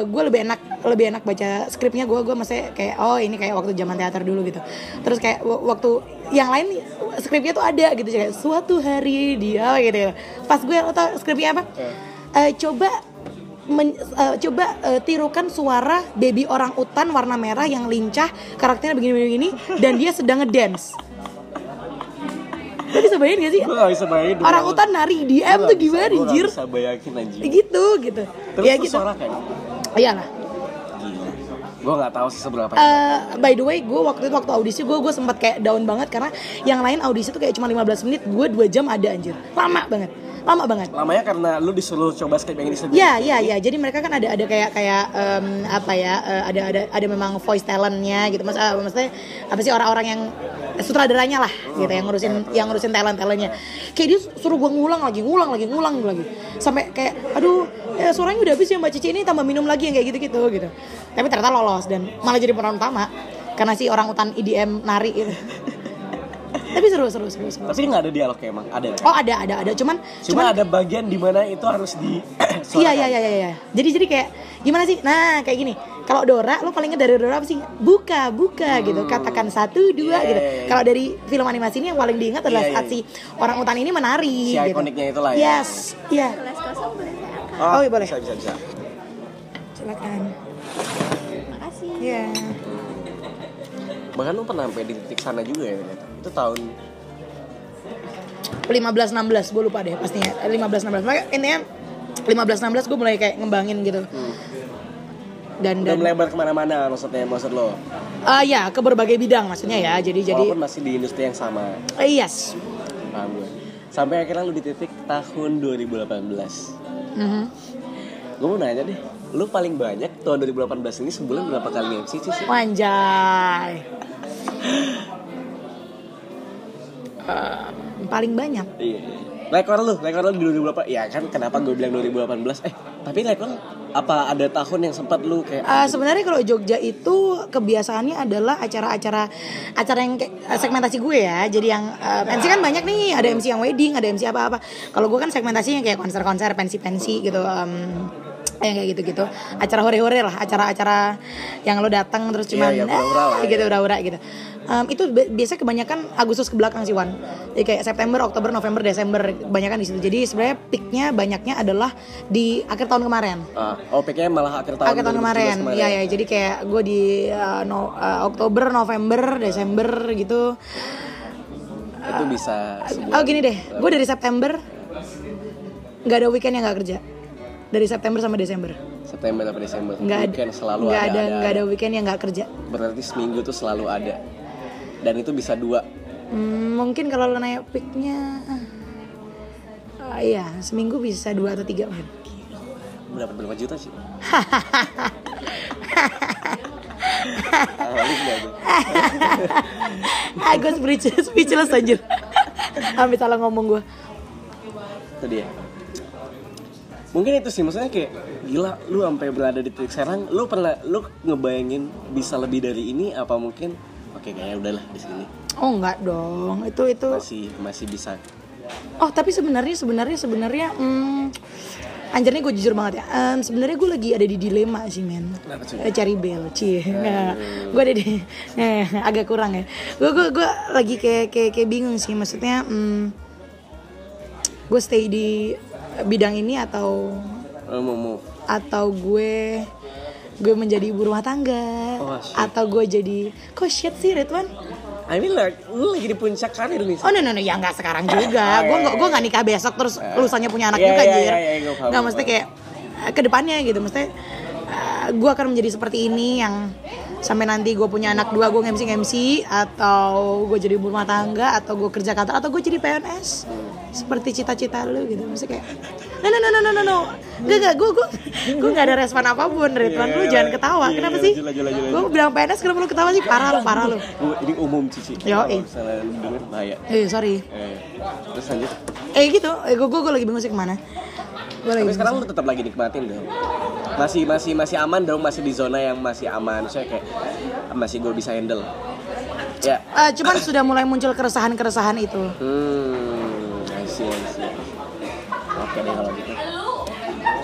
S2: gue lebih enak lebih enak baca skripnya gue gue masih kayak oh ini kayak waktu zaman teater dulu gitu. Terus kayak waktu yang lain skripnya tuh ada gitu kayak suatu hari dia gitu. gitu. Pas gue lo tau skripnya apa? Eh, coba men- eh, coba eh, tirukan suara baby orang utan warna merah yang lincah karakternya begini-begini dan dia sedang ngedance. Lo bisa bayangin gak sih?
S1: Gue gak bisa bayangin
S2: Orang utan nari DM
S1: nggak
S2: tuh
S1: bisa-
S2: gimana
S1: nggak
S2: anjir?
S1: bisa bayangin anjir
S2: Gitu gitu.
S1: Terus
S2: ya
S1: tuh
S2: gitu.
S1: suara kan?
S2: Iyalah.
S1: Gila Gue gak tahu sih seberapa
S2: Eh, by the way, gue waktu itu waktu audisi gue gue sempat kayak down banget karena yang lain audisi tuh kayak cuma 15 menit, gue 2 jam ada anjir. Lama banget. Lama banget.
S1: Lamanya karena lu disuruh coba skrip yang ini sendiri
S2: Ya, ya, ya. Jadi mereka kan ada ada kayak kayak em, apa ya? eh, ada ada ada memang voice talentnya gitu. Mas, eh, maksudnya apa sih orang-orang yang sutradaranya lah gitu yang ngurusin yang ngurusin talent talentnya. Kayak dia suruh gua ngulang lagi, ngulang lagi, ngulang lagi. Sampai kayak aduh, eh, suaranya udah habis ya Mbak Cici ini tambah minum lagi yang kayak gitu-gitu gitu. Tapi ternyata lolos dan malah jadi pemeran utama karena si orang utan IDM nari gitu. Tapi seru seru seru seru.
S1: Tapi gak ada dialognya emang Ada kan?
S2: Oh ada ada ada cuman
S1: Cuma ada bagian di mana itu harus di
S2: Iya iya iya iya iya. Jadi jadi kayak gimana sih? Nah kayak gini. Kalau Dora, lo paling dari Dora apa sih? Buka buka gitu. Katakan satu dua
S1: Hmm. Iya,
S2: gitu.
S1: iya, iya.
S2: Kalau dari film animasi ini yang paling diingat adalah
S1: Iya, iya,
S2: saat si orang utan ini menari.
S1: Si
S2: gitu.
S1: ikoniknya itulah ya.
S2: Yes, iya.
S3: saya angkat
S2: Oh, iya, boleh.
S1: Bisa bisa bisa
S2: Silakan.
S3: makasih
S2: Iya.
S1: Bahkan lu pernah sampai di titik sana juga ya ternyata Itu tahun
S2: 15 16 gue lupa deh pastinya. 15 16. Makanya intinya 15 16 gue mulai kayak ngembangin gitu. Dan
S1: Udah
S2: dan
S1: melebar ke mana-mana maksudnya Maksud lo
S2: Ah ya ke berbagai bidang maksudnya ya. Jadi jadi
S1: Walaupun masih di industri yang sama
S2: eh, yes.
S1: Paham gue Sampai akhirnya lu di titik tahun 2018
S2: Mhm.
S1: Gue mau nanya deh Lu paling banyak tahun 2018 ini sebulan berapa kali MC sih? sih?
S2: Eh, paling banyak.
S1: Iya. Rekor lu, rekor lu di 2018 Ya kan kenapa gue bilang 2018 Eh tapi rekor apa ada tahun yang sempat lu kayak
S2: Eh, sebenarnya kalau Jogja itu kebiasaannya adalah acara-acara acara yang kayak eh, segmentasi gue ya. Jadi yang eh, MC kan banyak nih, ada MC yang wedding, ada MC apa-apa. Kalau gue kan segmentasinya kayak konser-konser, pensi-pensi gitu. em, yang kayak gitu-gitu. Acara hore-hore lah, acara-acara yang lo datang terus cuman
S1: Iya, iya, hura-hura lah,
S2: "Ah," gitu, hura-hura gitu. Em, itu bi- biasanya kebanyakan Agustus ke belakang sih Wan. Jadi kayak September, Oktober, November, Desember kebanyakan di situ. Jadi sebenarnya peaknya banyaknya adalah di akhir tahun kemarin
S1: Ah, oh PK malah akhir tahun
S2: akhir tahun
S1: 2017
S2: kemarin. Iya ya, jadi kayak gue di uh, no- uh, Oktober, November, Desember gitu.
S1: Itu bisa sebulan
S2: Oh gini deh, gue dari September nggak ada weekend yang nggak kerja. Dari September sama Desember,
S1: September sampai Desember
S2: nggak ada,
S1: Weekend selalu
S2: nggak
S1: ada,
S2: ada,
S1: ada,
S2: ada weekend yang nggak kerja.
S1: Berarti seminggu tuh selalu ada Dan itu bisa dua
S2: Hmm, mungkin kalau lo nanya peaknya, uh, iya seminggu bisa dua atau tiga mungkin.
S1: Berapa, berapa juta sih? Ah, gak
S2: gue speechless, speechless anjir. Hampir salah ngomong gue.
S1: itu dia mungkin itu sih maksudnya kayak gila lu sampai berada di titik sekarang lu pernah lu ngebayangin bisa lebih dari ini apa mungkin oke kayaknya udahlah di sini
S2: Oh enggak dong, itu itu
S1: masih masih bisa
S2: Oh tapi sebenarnya sebenarnya sebenarnya hmm, anjirnya gue jujur banget ya. Em, sebenarnya gue lagi ada di dilema sih men. Eh, Cari bel, cie. gue ada di eh, agak kurang ya. Gue gue gue lagi kayak kayak kayak bingung sih maksudnya. Hmm, gue stay di bidang ini atau
S1: Lu mau mau
S2: atau gue gue menjadi ibu rumah tangga
S1: Oh, shit.
S2: atau gue jadi kok shit sih Ridwan
S1: I mean like lu lagi di puncak karir nih.
S2: Oh no no no ya nggak sekarang juga. Gue nggak gue nggak nikah besok terus lusanya punya anak
S1: Iya,
S2: juga
S1: iya,
S2: jir.
S1: iya, gua paham,
S2: Nggak mesti kayak eh, ke depannya gitu. Mesti gue akan menjadi seperti ini yang sampai nanti gue punya anak dua gue MC MC atau gue jadi ibu rumah tangga atau gue kerja kantor atau gue jadi PNS seperti cita-cita lu gitu mesti kayak no no no no no no no. Gak gak gue gue gue gak ada respon apa pun Ridwan. Lu jangan ketawa.
S1: Iya,
S2: kenapa
S1: iya,
S2: sih? gue bilang PNS kenapa lu ketawa sih? Parah lu parah lu.
S1: Ini umum Cici.
S2: Yo, eh.
S1: denger bahaya.
S2: eh sorry.
S1: Eh, terus lanjut.
S2: eh gitu. Eh gue gue lagi bingung sih ke mana. Gue lagi
S1: Tapi sekarang lu tetap lagi nikmatin dong. Masih masih masih aman dong, masih di zona yang masih aman. Saya kayak masih gue bisa handle. Ya.
S2: Eh, cuman sudah mulai muncul keresahan-keresahan itu.
S1: Hmm, I see, I see. Oke deh kalau gitu.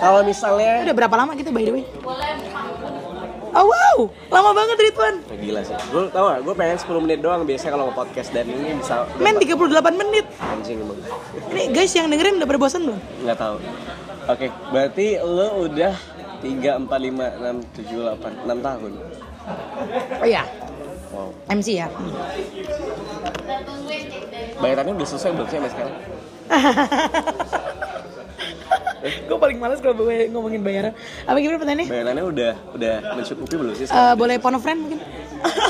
S1: Kalau misalnya
S2: Udah berapa lama gitu by the way? Oh wow, lama banget Ridwan.
S1: Gila sih. Gue tau gak, gue pengen 10 menit doang biasanya kalau nge-podcast dan ini bisa
S2: Men 38 menit.
S1: anjing emang.
S2: Ini guys yang dengerin udah pada bosan belum?
S1: Nggak tahu. Oke, berarti lo udah 3, 4, 5, 6, 7, 8, 6 tahun.
S2: Oh iya,
S1: Wow.
S2: MC ya.
S1: Bayarannya udah selesai belum sih sampai sekarang?
S2: gue paling males kalau gue ngomongin bayaran. Apa gimana pertanyaannya?
S1: Bayarannya udah udah mencukupi belum sih?
S2: Eh, boleh phone a friend mungkin?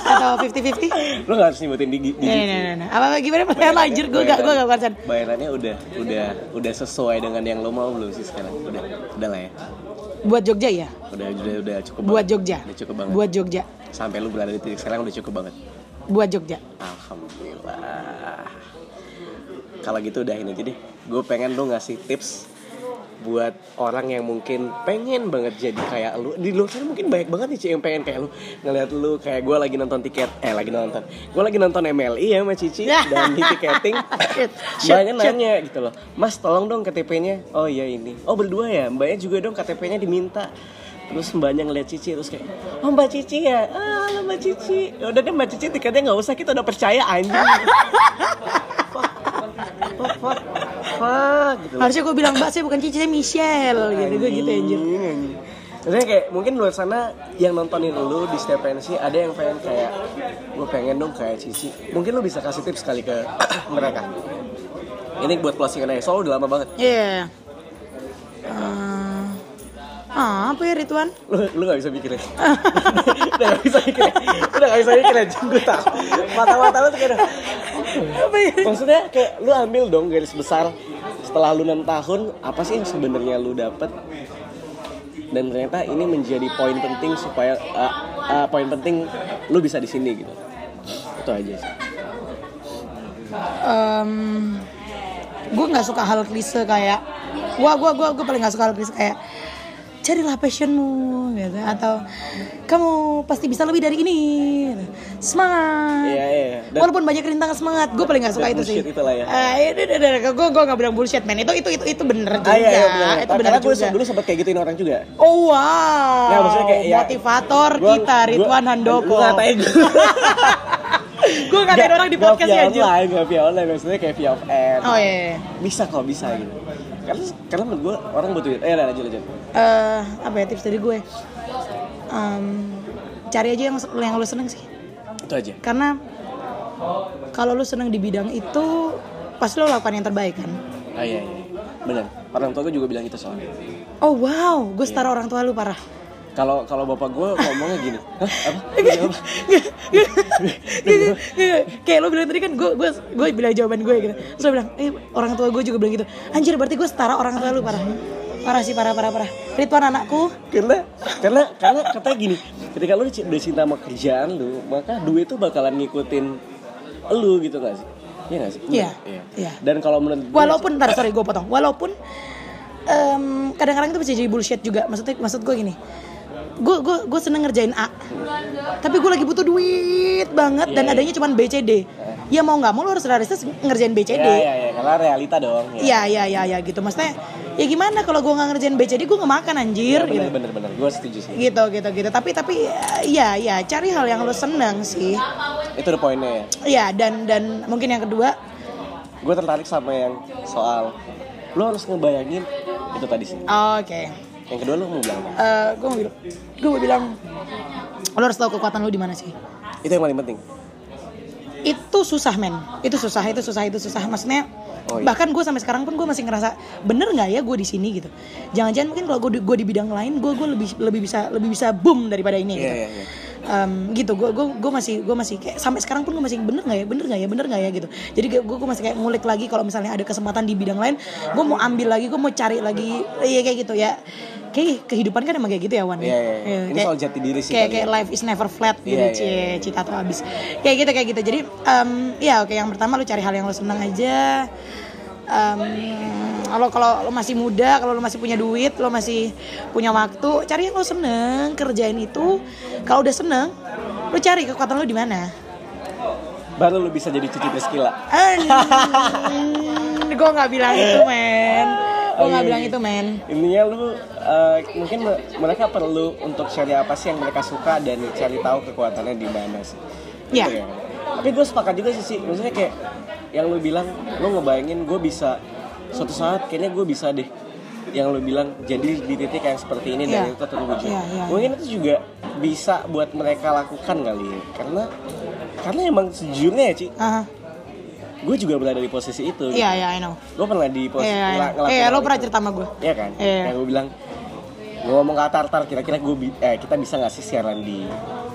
S2: Atau 50-50?
S1: Lo nggak harus nyebutin di, di
S2: Nah, nah, nah, nah. Apa gimana pertanyaan lo anjir? Gue gak, gue gak konsen.
S1: Bayarannya udah udah udah sesuai dengan yang lo mau belum sih sekarang? Udah udah lah ya.
S2: Buat Jogja ya?
S1: Udah udah udah cukup
S2: Buat
S1: banget.
S2: Jogja.
S1: Udah cukup banget.
S2: Buat Jogja.
S1: Sampai lu berada di titik sekarang udah cukup banget.
S2: Buat Jogja.
S1: Alhamdulillah. Kalau gitu udah ini jadi gue pengen lu ngasih tips buat orang yang mungkin pengen banget jadi kayak lu. Di luar sana mungkin banyak banget nih Ci yang pengen kayak lu. Ngeliat lu kayak gue lagi nonton tiket eh lagi nonton. Gue lagi nonton MLI ya sama Cici dan di tiketing. Banyak nanya gitu loh mas tolong dong KTP-nya oh iya ini. Oh berdua ya? Mbaknya juga dong KTP-nya diminta. Terus mbaknya ngeliat Cici terus kayak oh mbak Cici ya? Ah halo mbak Cici. Ya udah deh mbak Cici tiketnya nggak usah kita udah percaya anjing gitu
S2: Harusnya gue bilang mbak saya bukan Cici, saya Michelle gitu. Gue gitu anjir.
S1: Maksudnya kayak mungkin luar sana yang nontonin lu di setiap pensi ada yang pengen kayak gue pengen dong kayak Cici. Mungkin lu bisa kasih tips kali ke mereka. Ini buat closing aja, soalnya udah lama banget.
S2: Iya. Eh, ah, apa ya Ridwan?
S1: Lu, lu gak bisa mikir ya? udah gak bisa mikir ya? Udah gak bisa mikir ya? Gue tau Mata-mata lu tuh kayak
S2: Apa ya?
S1: Maksudnya kayak lu ambil dong garis besar Setelah lu 6 tahun Apa sih yang sebenarnya lu dapet? Dan ternyata ini menjadi poin penting supaya uh, uh, Poin penting lu bisa di sini gitu. Itu aja sih.
S2: Gue nggak suka hal klise kayak gua gua gua gue paling nggak suka hal klise kayak carilah passionmu gitu atau kamu pasti bisa lebih dari ini. Semangat.
S1: Iya iya Dan
S2: walaupun banyak rintangan semangat gue paling nggak suka itu sih.
S1: bullshit itulah ya.
S2: Itu gue gue nggak bilang bullshit man itu itu itu itu bener juga
S1: Ah, iya, iya, bener.
S2: itu bener
S1: Karena gue
S2: juga.
S1: dulu sempat kayak gituin orang juga.
S2: Oh wow.
S1: Nah, maksudnya kayak, ya,
S2: motivator
S1: Gua-
S2: kita Ridwan
S1: gua-
S2: Handoko.
S1: Lu ngatain gue
S2: gue ngatain orang di podcast ya
S1: via
S2: anjir
S1: online, gak via online, maksudnya kayak via air.
S2: oh iya, iya.
S1: Bisa kok, bisa gitu. Karena karena menurut gue orang butuh eh lah lanjut lanjut.
S2: eh apa ya tips dari gue Em, cari aja yang yang lu seneng sih
S1: Itu aja.
S2: karena kalau lu seneng di bidang itu pasti lo lakukan yang terbaik kan
S1: Ah iya iya. Benar. Orang tua gue juga bilang gitu soalnya.
S2: oh wow gue setara orang tua lu parah
S1: Kalau kalau bapak gue ngomongnya gini, Hah? Apa?
S2: Kayak lo bilang tadi kan gue gue gue bilang jawaban gue gitu terus lo bilang eh orang tua gue juga bilang gitu anjir berarti gue setara orang tua lu parah parah sih parah parah parah Ridwan anakku
S1: karena karena karena katanya gini, ketika lu udah cinta sama kerjaan lu, maka duit tuh bakalan ngikutin lu gitu gak sih? Iya gak sih?
S2: Iya,
S1: Iya.
S2: iya.
S1: Dan kalau menurut
S2: walaupun ntar sorry gue potong walaupun kadang-kadang itu bisa jadi bullshit juga maksudnya maksud gue gini gue gue gue seneng ngerjain A tapi gue lagi butuh duit banget dan
S1: Iya, iya.
S2: adanya cuma B C D ya mau nggak mau lo harus realistis ngerjain B C D
S1: Iya iya iya, karena realita dong.
S2: Iya iya iya ya, gitu maksudnya ya gimana kalau gue nggak ngerjain B C D gue nggak makan anjir
S1: Iya,
S2: gitu
S1: bener gue setuju sih.
S2: gitu gitu gitu tapi tapi ya ya cari hal yang lo seneng sih
S1: Itu the poinnya ya.
S2: ya dan dan mungkin yang kedua
S1: gue tertarik sama yang soal lo harus ngebayangin Itu tadi sih.
S2: Oke.
S1: Yang kedua lu mau bilang apa?
S2: Eh, gue mau bilang, gue mau bilang, lo harus tahu kekuatan lo di mana sih.
S1: Itu yang paling penting.
S2: Itu susah men, itu susah, itu susah, itu susah. Maksudnya,
S1: Oh, iya.
S2: bahkan gue sampai sekarang pun gue masih ngerasa bener nggak ya gue di sini gitu. Jangan-jangan mungkin kalau gue di, gue di bidang lain, gue gue lebih lebih bisa lebih bisa boom daripada ini
S1: Iya,
S2: gitu.
S1: iya, iya.
S2: Em, gitu gue gue gue masih gue masih kayak sampai sekarang pun gue masih bener nggak ya bener nggak ya bener nggak ya gitu jadi gue gue masih kayak ngulik lagi kalau misalnya ada kesempatan di bidang lain gue mau ambil lagi gue mau cari lagi iya kayak gitu ya kayak kehidupan kan emang kayak gitu ya Wan
S1: Iya, iya, iya. Ini
S2: kayak-
S1: soal jati diri sih
S2: kayak
S1: kali
S2: kayak
S1: ya.
S2: life is never flat gitu
S1: Iya, iya,
S2: cie.
S1: iya.
S2: cita tuh habis. Kayak gitu kayak gitu. Jadi em, ya oke. Yang pertama lu cari hal yang lu senang aja. Em, kalau kalau lo masih muda kalau lo masih punya duit lo masih punya waktu cari yang lo seneng kerjain itu. Kalau udah seneng lo cari kekuatan lo di mana?
S1: Baru lu bisa jadi cuci Priscilla.
S2: gue nggak bilang itu men gue nggak
S1: iya,
S2: bilang
S1: iya.
S2: itu men
S1: Intinya lu eh, mungkin me- mereka perlu untuk cari apa sih yang mereka suka dan cari tahu kekuatannya di mana sih.
S2: Iya.
S1: Gitu ya. Tapi gue sepakat juga sih sih. Maksudnya kayak yang lu bilang, lu ngebayangin gue bisa suatu saat kayaknya gue bisa deh yang lu bilang jadi di titik yang seperti ini dan
S2: Iya.
S1: itu terwujud.
S2: Iya, iya,
S1: Mungkin itu juga bisa buat mereka lakukan kali ya. Karena karena emang sejujurnya ya Ci,
S2: Aha.
S1: Gue juga berada di posisi itu.
S2: iya iya I know
S1: Gue pernah di posisi
S2: iya iya.
S1: ngelakuin
S2: iya
S1: hal
S2: lo pernah cerita sama gue
S1: Iya kan?
S2: Iya.
S1: Yang gue bilang gue ngomong ke Atar-Tar kira-kira gue bi- eh kita bisa nggak sih siaran di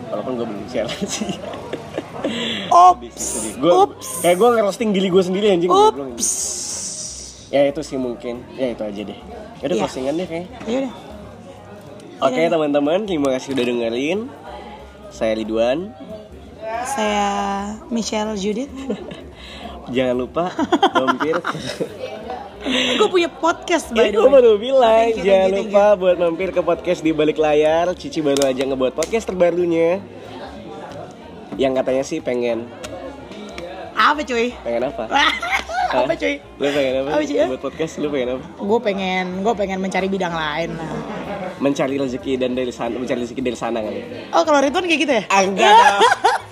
S1: walaupun gue belum siaran sih.
S2: Ops.
S1: Gue
S2: Ups.
S1: kayak gue ngerosting diri gue sendiri anjing. gua bilang.
S2: Ups.
S1: Ya itu sih mungkin. Ya itu aja deh. Ya udah
S2: Iya.
S1: closingan deh kayaknya.
S2: Iya udah.
S1: Oke teman-teman, terima kasih udah dengerin. Saya Ridwan.
S2: Saya Michelle Judith.
S1: Jangan lupa mampir.
S2: gue punya podcast by
S1: Ini
S2: the
S1: gue baru bilang,
S2: Thank you,
S1: jangan
S2: thank you, thank
S1: lupa buat mampir ke podcast di balik layar. Cici baru aja ngebuat podcast terbarunya. Yang katanya sih pengen,
S2: Apa cuy?
S1: pengen apa?
S2: apa cuy?
S1: Lu pengen apa?
S2: Apa, Ci, ya?
S1: Buat podcast lu pengen apa?
S2: Gue pengen, gue pengen mencari bidang lain. Nah.
S1: Mencari rezeki dan dari sana, mencari rezeki dari sana kali.
S2: Oh kalau Ridwan kayak gitu ya?
S1: Ah, enggak.